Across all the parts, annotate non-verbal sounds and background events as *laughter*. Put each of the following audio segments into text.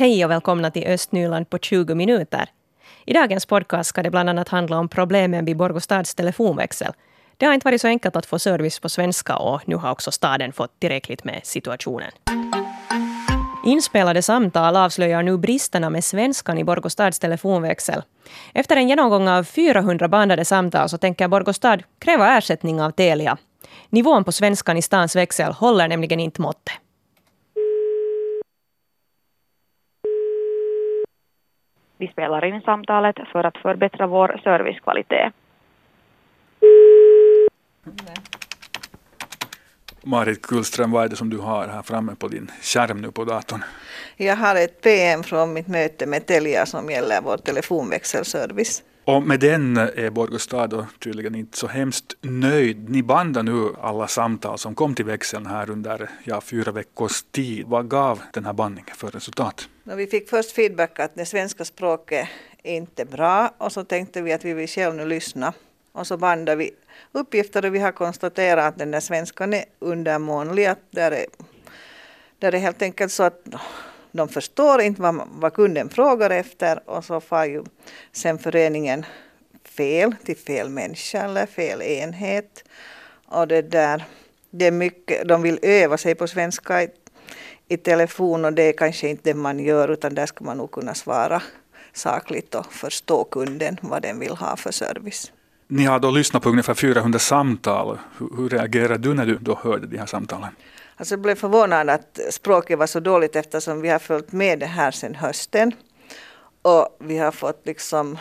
Hej och välkomna till Östnyland på 20 minuter. I dagens podcast ska det bland annat handla om problemen vid Borgostads telefonväxel. Det har inte varit så enkelt att få service på svenska och nu har också staden fått tillräckligt med situationen. Inspelade samtal avslöjar nu bristerna med svenskan i Borgostads telefonväxel. Efter en genomgång av 400 bandade samtal så tänker Borgostad kräva ersättning av Telia. Nivån på svenskan i stans växel håller nämligen inte måttet. Vi spelar in samtalet för att förbättra vår servicekvalitet. Marit Kullström, vad är det som du har här framme på din skärm nu på datorn? Jag har ett PM från mitt möte med Telia som gäller vår telefonväxelservice. Och med den eh, är Borgostad tydligen inte så hemskt nöjd. Ni bandar nu alla samtal som kom till växeln här under ja, fyra veckors tid. Vad gav den här bandningen för resultat? Vi fick först feedback att det svenska språket är inte bra och så tänkte vi att vi vill själv nu lyssna. Och så bandade vi uppgifter och vi har konstaterat att den där svenskan är undermånlig. Att där är, där är helt enkelt så att de förstår inte vad, vad kunden frågar efter och så får ju sen föreningen fel till fel människa eller fel enhet. Och det där, det är mycket, de vill öva sig på svenska i, i telefon och det är kanske inte det man gör utan där ska man nog kunna svara sakligt och förstå kunden vad den vill ha för service. Ni har då lyssnat på ungefär 400 samtal. Hur, hur reagerade du när du då hörde de här samtalen? Alltså jag blev förvånad att språket var så dåligt eftersom vi har följt med det här sedan hösten. Och vi har fått liksom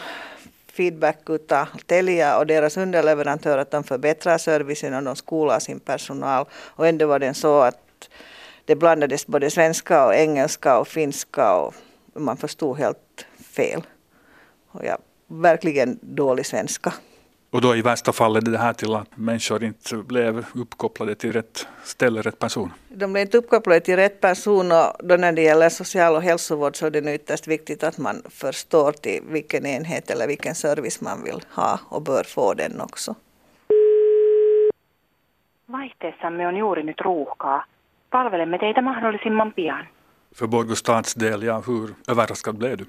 feedback utav Telia och deras underleverantörer att de förbättrar servicen och de skolar sin personal. Och ändå var det så att det blandades både svenska och engelska och finska och man förstod helt fel. Och ja, verkligen dålig svenska. Och då i värsta fall ledde det här till att människor inte blev uppkopplade till rätt ställe, rätt person? De blev inte uppkopplade till rätt person och då när det gäller social och hälsovård så är det nu ytterst viktigt att man förstår till vilken enhet eller vilken service man vill ha och bör få den också. Vaihteessamme on juuri nyt ruuhkaa. Palvelemme teitä mahdollisimman pian. För Borgostads del, ja, hur överraskad blev du?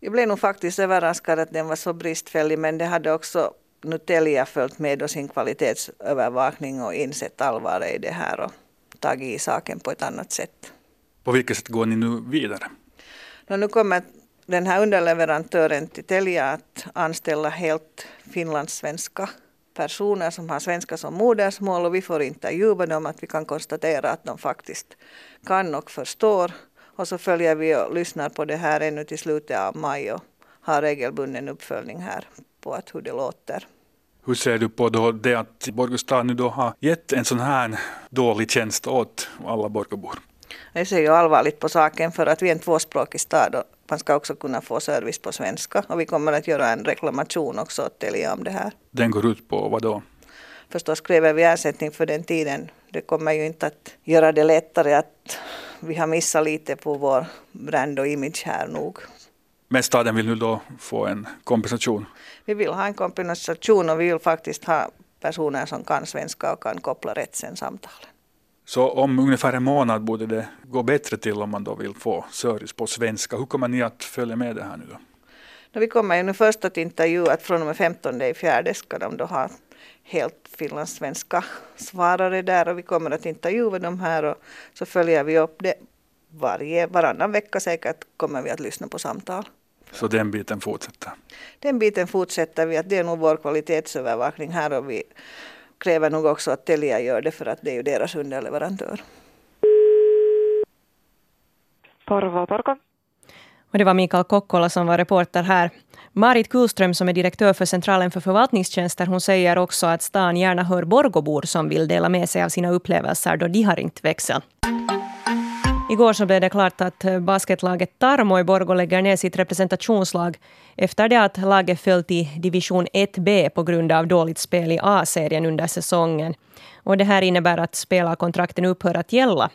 Jag blev nog faktiskt överraskad att den var så bristfällig men det hade också Nutelia följt med och sin kvalitetsövervakning och insett allvaret i det här och tagit i saken på ett annat sätt. På vilket sätt går ni nu vidare? nu kommer den här underleverantören till Telia att anställa helt finlandssvenska personer som har svenska som modersmål och vi får intervjua dem att vi kan konstatera att de faktiskt kan och förstår och så följer vi och lyssnar på det här ännu till slutet av maj och har regelbunden uppföljning här på att hur det låter. Hur ser du på då det att Borgostad nu då har gett en sån här dålig tjänst åt alla Borgobor? Jag ser ju allvarligt på saken för att vi är en tvåspråkig stad och man ska också kunna få service på svenska och vi kommer att göra en reklamation också åt Telia om det här. Den går ut på vad då? Förstås kräver vi ersättning för den tiden. Det kommer ju inte att göra det lättare att vi har missat lite på vår brand och image här nog. Men staden vill nu då få en kompensation? Vi vill ha en kompensation och vi vill faktiskt ha personer som kan svenska och kan koppla rätt sen samtalen. Så om ungefär en månad borde det gå bättre till om man då vill få service på svenska. Hur kommer ni att följa med det här nu då? Vi kommer ju nu först att intervjua att från och med 15 i fjärde ska de då ha helt finlandssvenska svarare där och vi kommer att intervjua dem här och så följer vi upp det varje, varannan vecka säkert kommer vi att lyssna på samtal. Så den biten fortsätter? Den biten fortsätter vi, att det är nog vår kvalitetsövervakning här och vi kräver nog också att Telia gör det för att det är ju deras underleverantör. Porvo, Porko. Och det var Mikael Kokkola som var reporter här. Marit Kullström som är direktör för Centralen för förvaltningstjänster, hon säger också att stan gärna hör Borgobor som vill dela med sig av sina upplevelser då de har ringt växeln. Igår så blev det klart att eh, basketlaget Tarmo i Borgå lägger ner sitt representationslag efter det att laget föll till division 1B på grund av dåligt spel i A-serien under säsongen. Och det här innebär att spelarkontrakten upphör att gälla.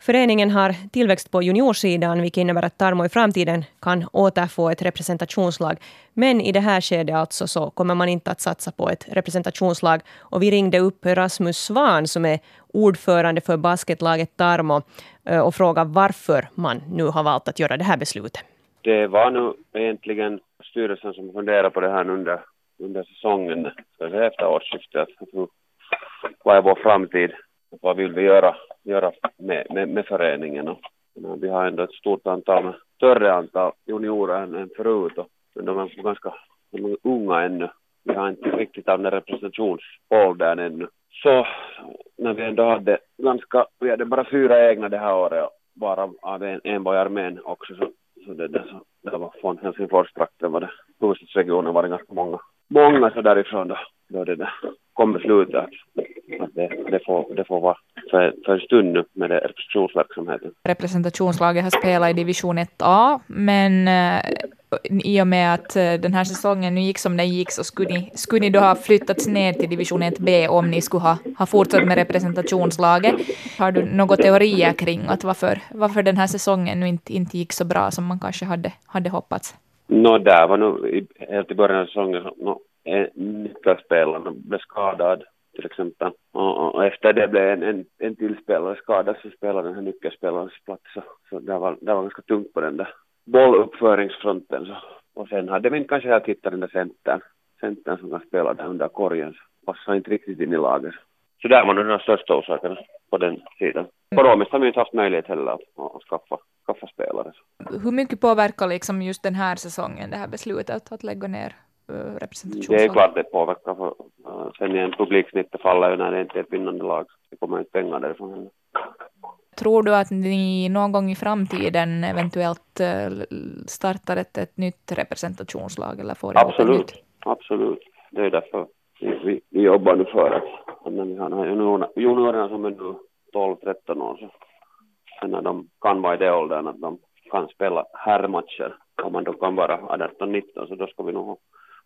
Föreningen har tillväxt på juniorsidan, vilket innebär att Tarmo i framtiden kan återfå ett representationslag. Men i det här skedet alltså så kommer man inte att satsa på ett representationslag. Och vi ringde upp Rasmus Svan som är ordförande för basketlaget Tarmo eh, och frågade varför man nu har valt att göra det här beslutet. Det var nu egentligen styrelsen som funderade på det här under, under säsongen, efter årsskiftet. Vad är vår framtid? Vad vill vi göra göra med, med, med föreningen. Och, vi har ändå ett stort antal, större antal juniorer än, än förut. Och, men de är ganska de är unga ännu. Vi har inte riktigt av den representationsåldern ännu. Så när vi ändå hade ganska, vi hade bara fyra egna det här året, bara av en, en var i armén också, så, så det, det, så, det var från Helsingforstrakten var det, huvudstadsregionen var det ganska många, många så därifrån då, då det där kom beslutet att det, får, det får vara för, för en stund nu med det representationsverksamheten. Representationslaget har spelat i division 1A, men äh, i och med att äh, den här säsongen nu gick som den gick så skulle ni, skulle ni då ha flyttats ner till division 1B om ni skulle ha, ha fortsatt med representationslaget. Har du några teorier kring att varför, varför den här säsongen nu inte, inte gick så bra som man kanske hade, hade hoppats? Nå, no, där var nog helt i början av säsongen, no, nyckelspelaren blev skadad till exempel. Och, och, efter det blev en, en, en till spelare skadad så spelade den här nyckelspelarens plats. Så, så det, var, det var ganska tungt på den där bolluppföringsfronten. Så. Och sen hade vi kanske helt hittat den där centern, centern som kan spela där under korgen. Så passade inte riktigt in i laget. Så där var nog den största orsaken på den sidan. Ekonomiskt har vi inte haft möjlighet heller att, att skaffa, skaffa spelare. Hur mycket påverkar liksom just den här säsongen det här beslutet att lägga ner representation? Det är klart det påverkar. För, sen igen publiksnittet faller ju när det inte är ett vinnande lag. Det kommer inte pengar därifrån heller. Tror du att ni någon gång i framtiden eventuellt uh, startar ett, ett nytt representationslag? Eller får absolut, nytt? absolut. Det är därför vi, vi, vi jobbar nu för att när vi har de här juniorerna, juniorerna som är nu 12-13 år så när de kan vara i det åldern att de kan spela herrmatcher om man då kan vara 18-19 så då ska vi nog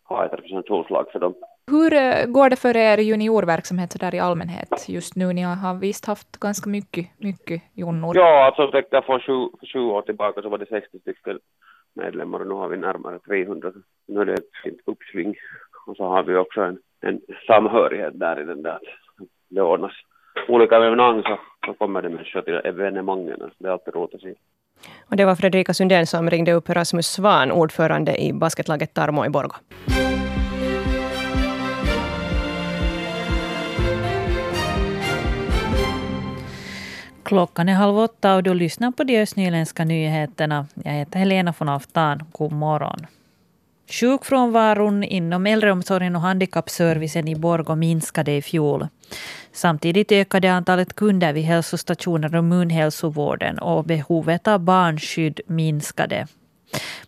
ha ett representationslag för dem. Hur eh, går det för er juniorverksamhet där i allmänhet just nu? Ni har visst haft ganska mycket, mycket junior. Ja, alltså för sju, sju år tillbaka så var det 60 stycken medlemmar och nu har vi närmare 300. Nu är det ett fint uppsving och så har vi också en, en samhörighet där i den där att det ordnas olika evenemang så, så kommer det människor till evenemangen. Det är alltid roligt att se. Och det var Fredrika Sundén som ringde upp Rasmus Svan, ordförande i basketlaget Tarmo i Borgå. Klockan är halv åtta och du lyssnar på de östnyländska nyheterna. Jag heter Helena von Aftan. God morgon. Sjukfrånvaron inom äldreomsorgen och handikappservicen i Borgå minskade i fjol. Samtidigt ökade antalet kunder vid hälsostationer och munhälsovården och behovet av barnskydd minskade.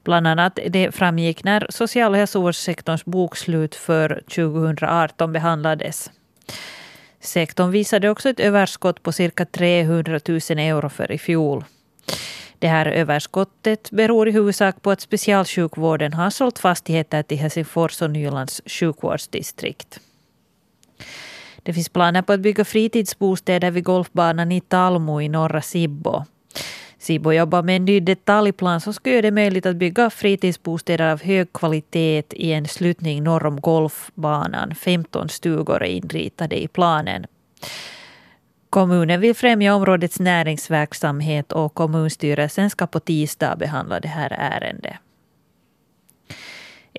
Bland annat det framgick när social och hälsovårdssektorns bokslut för 2018 behandlades. Sektorn visade också ett överskott på cirka 300 000 euro för i fjol. Det här överskottet beror i huvudsak på att specialsjukvården har sålt fastigheter till Helsingfors och Nylands sjukvårdsdistrikt. Det finns planer på att bygga fritidsbostäder vid golfbanan i Talmo i norra Sibbo. Sibbo jobbar med en ny detaljplan som ska göra det möjligt att bygga fritidsbostäder av hög kvalitet i en slutning norr om golfbanan. 15 stugor är inritade i planen. Kommunen vill främja områdets näringsverksamhet och kommunstyrelsen ska på tisdag behandla det här ärendet.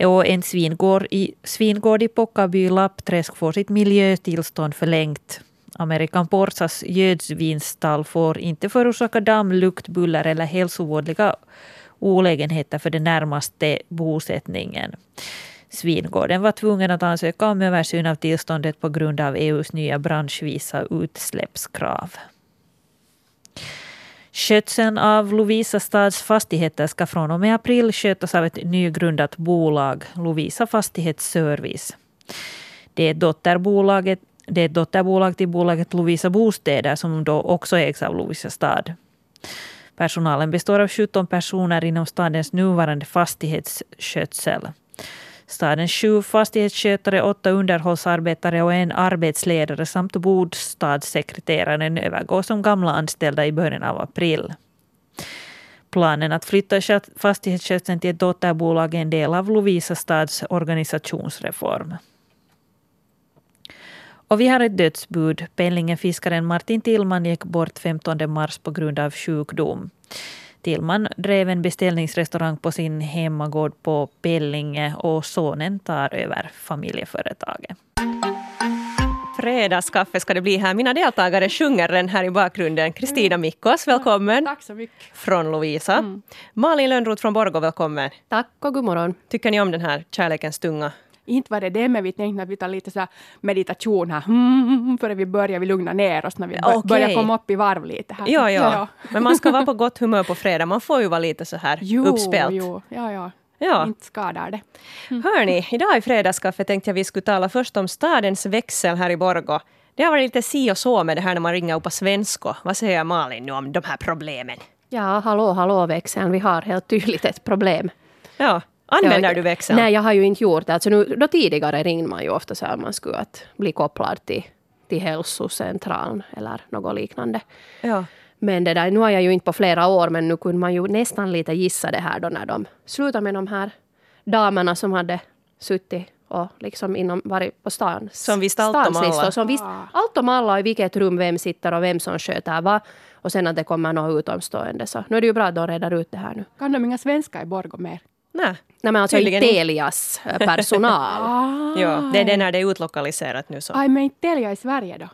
Och en svingård i, svingård i Pockaby Lappträsk får sitt miljötillstånd förlängt. Amerikan Porsas gödsvinsstall får inte förorsaka damm, lukt, buller eller hälsovådliga olägenheter för den närmaste bosättningen. Svingården var tvungen att ansöka om översyn av tillståndet på grund av EUs nya branschvisa utsläppskrav. Skötseln av Lovisa stads fastigheter ska från och med april skötas av ett nygrundat bolag, Lovisa Fastighetsservice. Det är dotterbolaget det är ett dotterbolag till bolaget Lovisa Bostäder som då också ägs av Lovisa stad. Personalen består av 17 personer inom stadens nuvarande fastighetsskötsel. Stadens sju fastighetsskötare, åtta underhållsarbetare och en arbetsledare samt bostadssekreteraren övergår som gamla anställda i början av april. Planen att flytta fastighetsskötseln till ett dotterbolag är en del av Lovisa stads organisationsreform. Och vi har ett dödsbud. Pellingefiskaren Martin Tillman gick bort 15 mars på grund av sjukdom. Tillman drev en beställningsrestaurang på sin hemmagård på Pellinge och sonen tar över familjeföretaget. Fredagskaffe ska det bli här. Mina deltagare sjunger den här i bakgrunden. Kristina Mikkos, välkommen. Tack så mycket. Från Lovisa. Mm. Malin Lönnroth från Borgå, välkommen. Tack och god morgon. Tycker ni om den här Kärlekens tunga? Inte var det det, men vi tänkte att vi tar lite så meditation här, mm, före vi börjar vi lugna ner oss när vi okay. börjar komma upp i varv lite. Här. Ja, ja, ja. Men man ska vara på *laughs* gott humör på fredag. Man får ju vara lite så här jo, uppspelt. Jo, ja, ja. Ja. Inte skadar det. Mm. Hörni, idag i Fredagskaffe tänkte jag vi skulle tala först om stadens växel här i Borgå. Det har varit lite si och så med det här när man ringer upp på svenska. Vad säger Malin nu om de här problemen? Ja, hallå, hallå växeln. Vi har helt tydligt ett problem. Ja, Använder jag, du växeln? Nej, jag har ju inte gjort det. Alltså nu, då tidigare ringde man ju ofta så att man skulle att bli kopplad till, till hälsocentralen eller något liknande. Ja. Men det där, nu har jag ju inte på flera år, men nu kunde man ju nästan lite gissa det här då när de slutade med de här damerna som hade suttit och liksom inom, varit på stan. Som visste allt om alla. Som visste allt om alla, i vilket rum vem sitter och vem som sköter vad. Och sen att det kommer något utomstående. Så nu är det ju bra att de reder ut det här nu. Kan de inga svenska i Borgå mer? Nej. Nej men alltså Tydligen Telias eh, personal. *laughs* ah. Ja, det är det när det är utlokaliserat nu så. Aj, men inte Telia i Sverige då?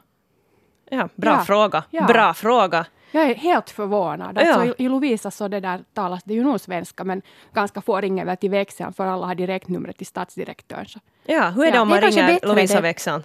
Ja, bra ja. fråga. Ja. Bra fråga. Jag är helt förvånad. Alltså, ja. I Lovisa så det där talas det ju nog svenska men ganska få ringer väl till växeln för alla har direktnumret till stadsdirektören. Så. Ja, hur är det om man ringer Lovisa-växeln?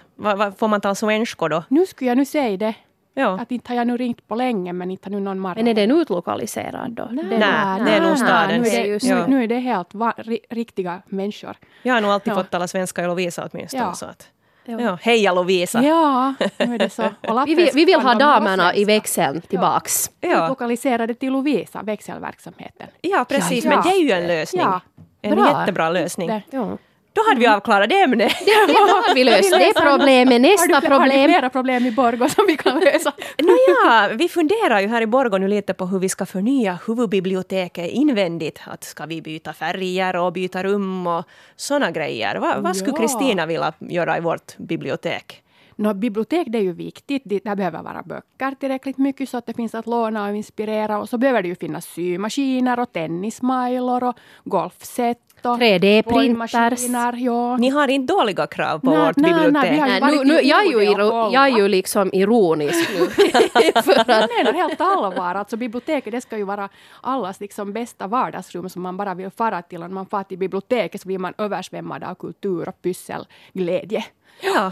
Får man ta svenska då? Nu skulle jag nu säga det. Ja. Att inte har jag nu ringt på länge men inte har nu någon mark. Men är den utlokaliserad då? Nej, det, Nej, är nog stadens. Nu är det, ja. nu, är det helt va, ri, riktiga människor. Jag har nog alltid ja. fått tala svenska i Lovisa åtminstone. Ja. Så att. Ja. Heja Lovisa! Ja, nu är det så. *laughs* vi, vill, vi vill ha damerna i växeln tillbaks. Ja. Lokaliserade till Lovisa, växelverksamheten. Ja, precis. Men det är ju en lösning. Ja. En Bra. jättebra lösning. Det. Ja. Då hade vi avklarat det ämnet. Det, då har vi löst *laughs* det problemet. Nästa har du, problem. Har du flera problem i Borgå som vi kan lösa? *laughs* Nåja, vi funderar ju här i Borgå nu lite på hur vi ska förnya huvudbiblioteket invändigt. Att ska vi byta färger och byta rum och såna grejer. Va, vad skulle Kristina vilja göra i vårt bibliotek? No, bibliotek det är ju viktigt. Det behöver vara böcker tillräckligt mycket så att det finns att låna och inspirera. Och så behöver det ju finnas symaskiner och tennismajlor och golfset 3D-printers. Ja. Ni har inte dåliga krav på nej, vårt nej, bibliotek. Nej, nu, nu, jag, är ju iro, jag är ju liksom ironisk nu. *laughs* För att... Jag menar helt allvar. Alltså, biblioteket det ska ju vara allas liksom bästa vardagsrum som man bara vill fara till. Om man far till biblioteket så blir man översvämmad av kultur och pysselglädje. Ja.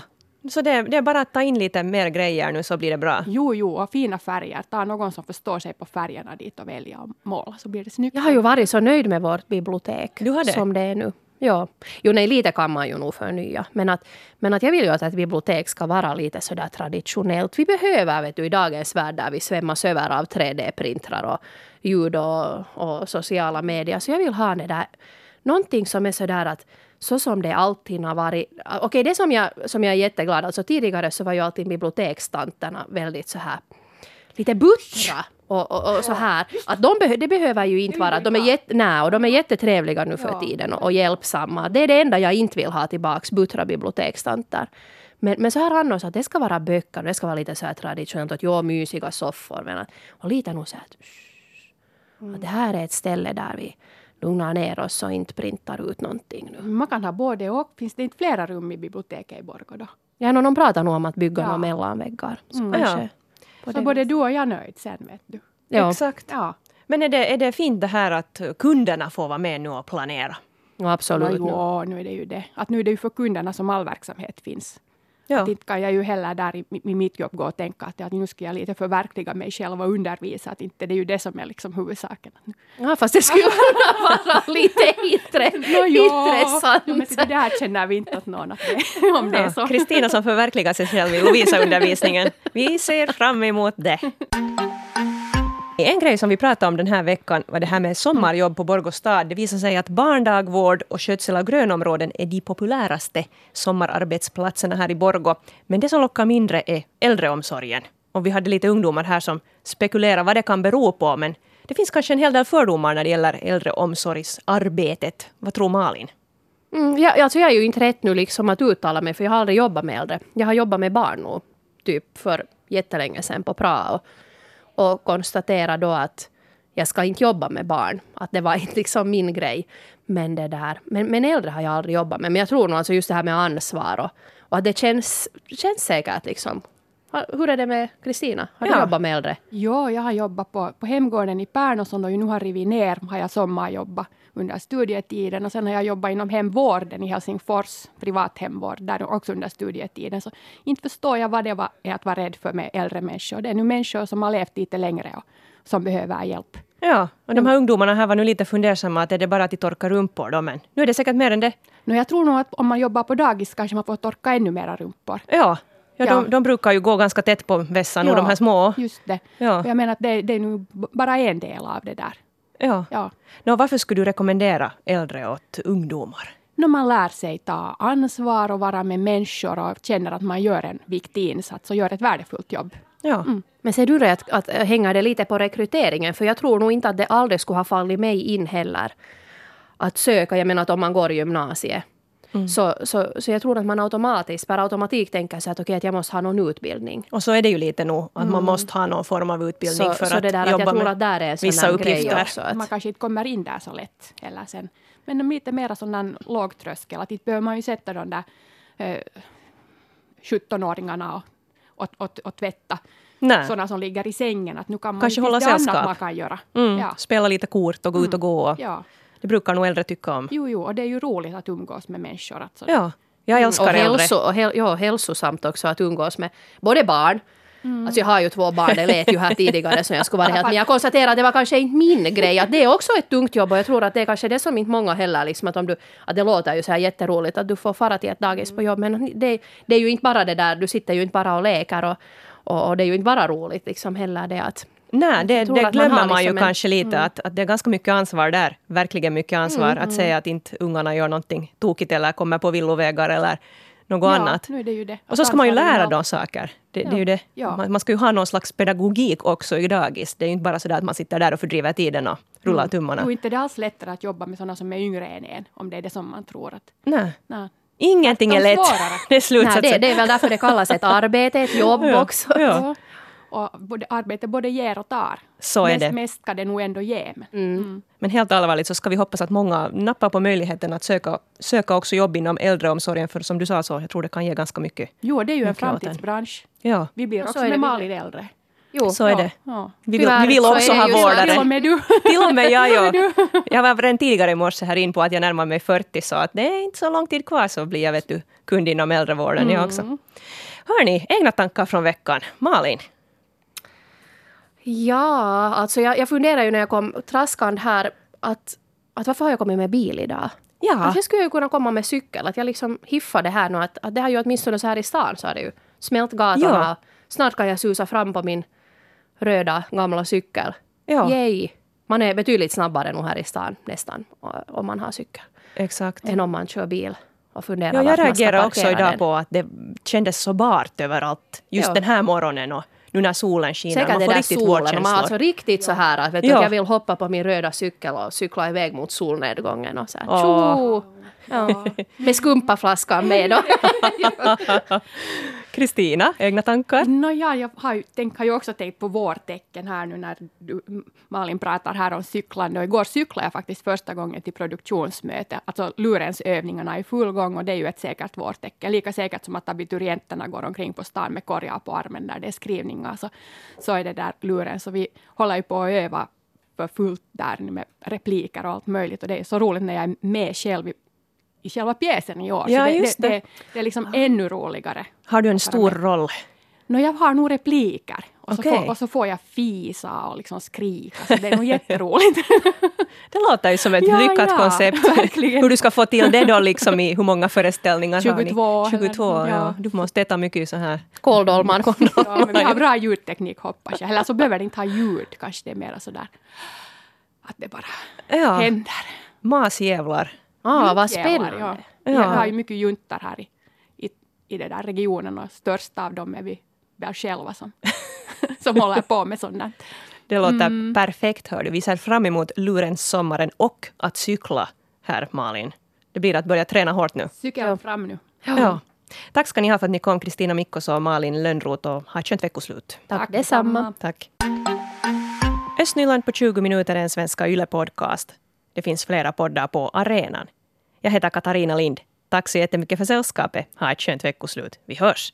Så det, det, är bara att ta in lite mer grejer nu så blir det bra? Jo, jo, och fina färger. Ta någon som förstår sig på färgerna dit och välja och måla så blir det snyggt. Jag har ju varit så nöjd med vårt bibliotek du har det? som det är nu. Ja. Jo, nej, lite kan man ju nog förnya. Men att, men att jag vill ju att ett bibliotek ska vara lite sådär traditionellt. Vi behöver, vet du, i dagens värld där vi svämmas över av 3D-printrar och ljud och, och sociala medier. Så jag vill ha det där, någonting som är sådär att så som det alltid har varit. Okej, okay, det som jag, som jag är jätteglad, alltså tidigare så var ju alltid bibliotekstanterna väldigt så här lite buttra och, och, och, så här. Att de beh det behöver ju inte vara, de är, jätte, nej, och de är jättetrevliga nu för tiden och, och hjälpsamma. Det är det enda jag inte vill ha tillbaks, buttra bibliotekstanter. Men, men så här annars att det ska vara böcker, det ska vara lite så här traditionellt, att ja, mysiga soffor. Men och lite nog så här att, att det här är ett ställe där vi lugnar ner oss och inte printar ut någonting. Nu. Man kan ha både och. Finns det inte flera rum i biblioteket i Borgå då? Ja, no, de pratar nog om att bygga ja. några mellanväggar. Så, mm. kanske ja. så både du och jag är nöjd sen, vet du. Ja. Exakt. Ja. Men är det, är det fint det här att kunderna får vara med nu och planera? Ja, absolut. Ja, nu är det ju det. Att nu är det ju för kunderna som all verksamhet finns. Ja. Att inte kan jag ju heller där i, i mitt jobb gå och tänka att, att nu ska jag lite förverkliga mig själv och undervisa. Att inte det är ju det som är liksom huvudsaken. Ja, fast det skulle *laughs* vara lite intre, no, intressant. Ja, men det där känner vi inte någon att det, *laughs* om det är så. Kristina som förverkligar sig själv i Lovisa-undervisningen. Vi ser fram emot det. En grej som vi pratade om den här veckan var det här med sommarjobb på Borgå stad. Det visar sig att barndagvård och skötsel av grönområden är de populäraste sommararbetsplatserna här i Borgå. Men det som lockar mindre är äldreomsorgen. Och vi hade lite ungdomar här som spekulerar vad det kan bero på. Men det finns kanske en hel del fördomar när det gäller äldreomsorgsarbetet. Vad tror Malin? Mm, jag, alltså jag är ju inte rätt nu liksom att uttala mig för jag har aldrig jobbat med äldre. Jag har jobbat med barn nu, typ för jättelänge sedan på Prao. Och, och konstatera då att jag ska inte jobba med barn. Att det var inte liksom min grej. Men, det där, men, men äldre har jag aldrig jobbat med. Men jag tror nog alltså just det här med ansvar och, och att det känns, känns säkert liksom hur är det med Kristina? Har du jobbat med äldre? Ja, jag har jobbat på, på hemgården i Pärnu som nu har rivit ner. Har jag sommarjobbat under studietiden. Och sen har jag jobbat inom hemvården i Helsingfors, privat hemvård, där också under studietiden. Så inte förstår jag vad det var, är att vara rädd för med äldre människor. Det är nu människor som har levt lite längre och som behöver hjälp. Ja, och de här ungdomarna här var nu lite fundersamma att är det bara att de torkar rumpor då? Men nu är det säkert mer än det. No, jag tror nog att om man jobbar på dagis kanske man får torka ännu mera rumpor. Ja, Ja, ja. De, de, brukar ju gå ganska tätt på vässan, ja, de här små. just det. Ja. Jag menar att det, det är nu bara en del av det där. Ja. ja. Nå, varför skulle du rekommendera äldre åt ungdomar? När man lär sig ta ansvar och vara med människor och känner att man gör en viktig insats och gör ett värdefullt jobb. Ja. Mm. Men ser du det att, att hänga det lite på rekryteringen? För jag tror nog inte att det aldrig skulle ha fallit mig in heller. Att söka, jag menar att om man går i gymnasiet Mm. Så, så, så jag tror att man automatiskt, per automatik tänker sig att okej, okay, att jag måste ha någon utbildning. Och så är det ju lite nog, att mm. man måste ha någon form av utbildning så, för så att, det där, jobba att jag tror med att där är vissa uppgifter. Också, att... Man kanske inte kommer in där så lätt heller sen. Men lite mer sån låg tröskel, att inte behöver man ju sätta de där eh, 17-åringarna och, och, och, och tvätta. Nej. Sådana som ligger i sängen. Att nu kan man Kanske hålla sällskap. annat man kan göra. Mm. Ja. Spela lite kort och gå mm. ut och gå. Ja. Det brukar nog äldre tycka om. Jo, jo, och det är ju roligt att umgås med människor. Alltså. Ja. Jag mm, älskar och äldre. Hälso, och hel, ja, hälsosamt också att umgås med både barn Mm. Alltså jag har ju två barn, det lät ju här tidigare så jag skulle vara helt... *laughs* Men jag konstaterar att det var kanske inte min grej. Att det är också ett tungt jobb och jag tror att det är kanske det som inte många heller liksom att om du... Att det låter ju så här jätteroligt att du får fara till ett dagis på jobb men det, det är ju inte bara det där, du sitter ju inte bara och leker och, och, och det är ju inte bara roligt liksom heller det att Nej, det, det glömmer man, man ju liksom en, kanske lite, mm. att, att det är ganska mycket ansvar där. Verkligen mycket ansvar. Mm, att säga att inte ungarna gör någonting tokigt eller kommer på villovägar eller något ja, annat. Nu är det ju det. Och så ska man ju lära dem saker. Det, ja. det är ju det. Ja. Man, man, ska ju ha någon slags pedagogik också i dagis. Det är ju inte bara så att man sitter där och fördriver tiden och rullar mm. tummarna. Och inte det alls lättare att jobba med sådana som är yngre än en, om det är det som man tror att... Nej. Nej. Ingenting är lätt. *laughs* det är slutsatsen. Nej, det, det är väl därför det kallas ett *laughs* arbete, ett jobb också. Och både, arbete både ger och tar. Så är det. Mest ska det nog ändå ge. Mm. Mm. Men helt allvarligt så ska vi hoppas att många nappar på möjligheten att söka, söka också jobb inom äldreomsorgen. För som du sa, så jag tror det kan ge ganska mycket. Jo, det är ju en framtidsbransch. Ja. Vi blir också med Malin äldre. Jo, så är det. Ja. Vi vill, vi vill också ha vårdare. Till och med du. *laughs* Till och med jag, ja. *laughs* Jag var redan tidigare i morse här in på att jag närmar mig 40 så att det är inte så lång tid kvar så blir jag vet du, kund inom äldrevården mm. jag också. Hörni, egna tankar från veckan. Malin? Ja, alltså jag, jag funderar ju när jag kom traskande här att, att varför har jag kommit med bil idag? Ja. Att jag skulle ju kunna komma med cykel. Att jag liksom hiffade det här nu. Att, att det har ju åtminstone så här i stan så har det ju smält gatorna. Ja. Snart kan jag susa fram på min röda gamla cykel. Ja. Yay! Man är betydligt snabbare nu här i stan nästan om man har cykel. Exakt. Än om man kör bil och funderar ja, Jag reagerade också idag den. på att det kändes så bart överallt just ja. den här morgonen. Och nu när solen skiner. Säkert man får riktigt solen, man har alltså riktigt så här att vet du, jag vill hoppa på min röda cykel och cykla iväg mot solnedgången och så här, oh. Ja. Med skumpaflaskan med då. *laughs* Kristina, egna tankar? No, ja, jag har ju, tänk, har ju också tänkt på vårtecken här nu när du, Malin pratar här om cyklande. Och igår cyklade jag faktiskt första gången till produktionsmöte. Alltså lurensövningarna är i full gång och det är ju ett säkert vårtecken. Lika säkert som att abiturienterna går omkring på stan med korgar på armen där det är skrivningar. Så, så är det där luren. Så vi håller ju på att öva för fullt där med repliker och allt möjligt. Och det är så roligt när jag är med själv i i själva pjäsen i år. Ja, så det, just det, det, det är liksom ännu roligare. Har du en stor roll? No, jag har nog repliker. Och, Okej. så får, och så får jag fisa och liksom skrika. Så det är nog jätteroligt. *laughs* Det låter ju som ett Ja, lyckat ja, koncept. verkligen. Hur du ska få till det då liksom i hur många föreställningar har 22 ni? eller- 22, ja. ja. Du måste äta mycket så här. Kåldolmar. *laughs* ja, men vi har bra ljudteknik hoppas jag. Eller så behöver det inte ha ljud. Kanske det är mer sådär att det bara Ja, händer. masjävlar. Ah, vad spännande. Ja. Ja. Vi har ju mycket juntar här i, i, i den där regionen och största av dem är vi väl själva som, *laughs* som håller på med där. Det låter Mm. perfekt, hör du. Vi ser fram emot lurens sommaren och att cykla här, Malin. Det blir att börja träna hårt nu. Cykeln fram nu. Ja. Tack ska ni ha för att ni kom, Kristina Mikkos och Malin Lönnroth, och ha ett skönt veckoslut. Tack detsamma. Tack. Östnyland på 20 minuter är en svenska Yle-podcast. Det finns flera poddar på arenan. Jag heter Katarina Lind. Tack så jättemycket för sällskapet. Ha ett skönt veckoslut. Vi hörs!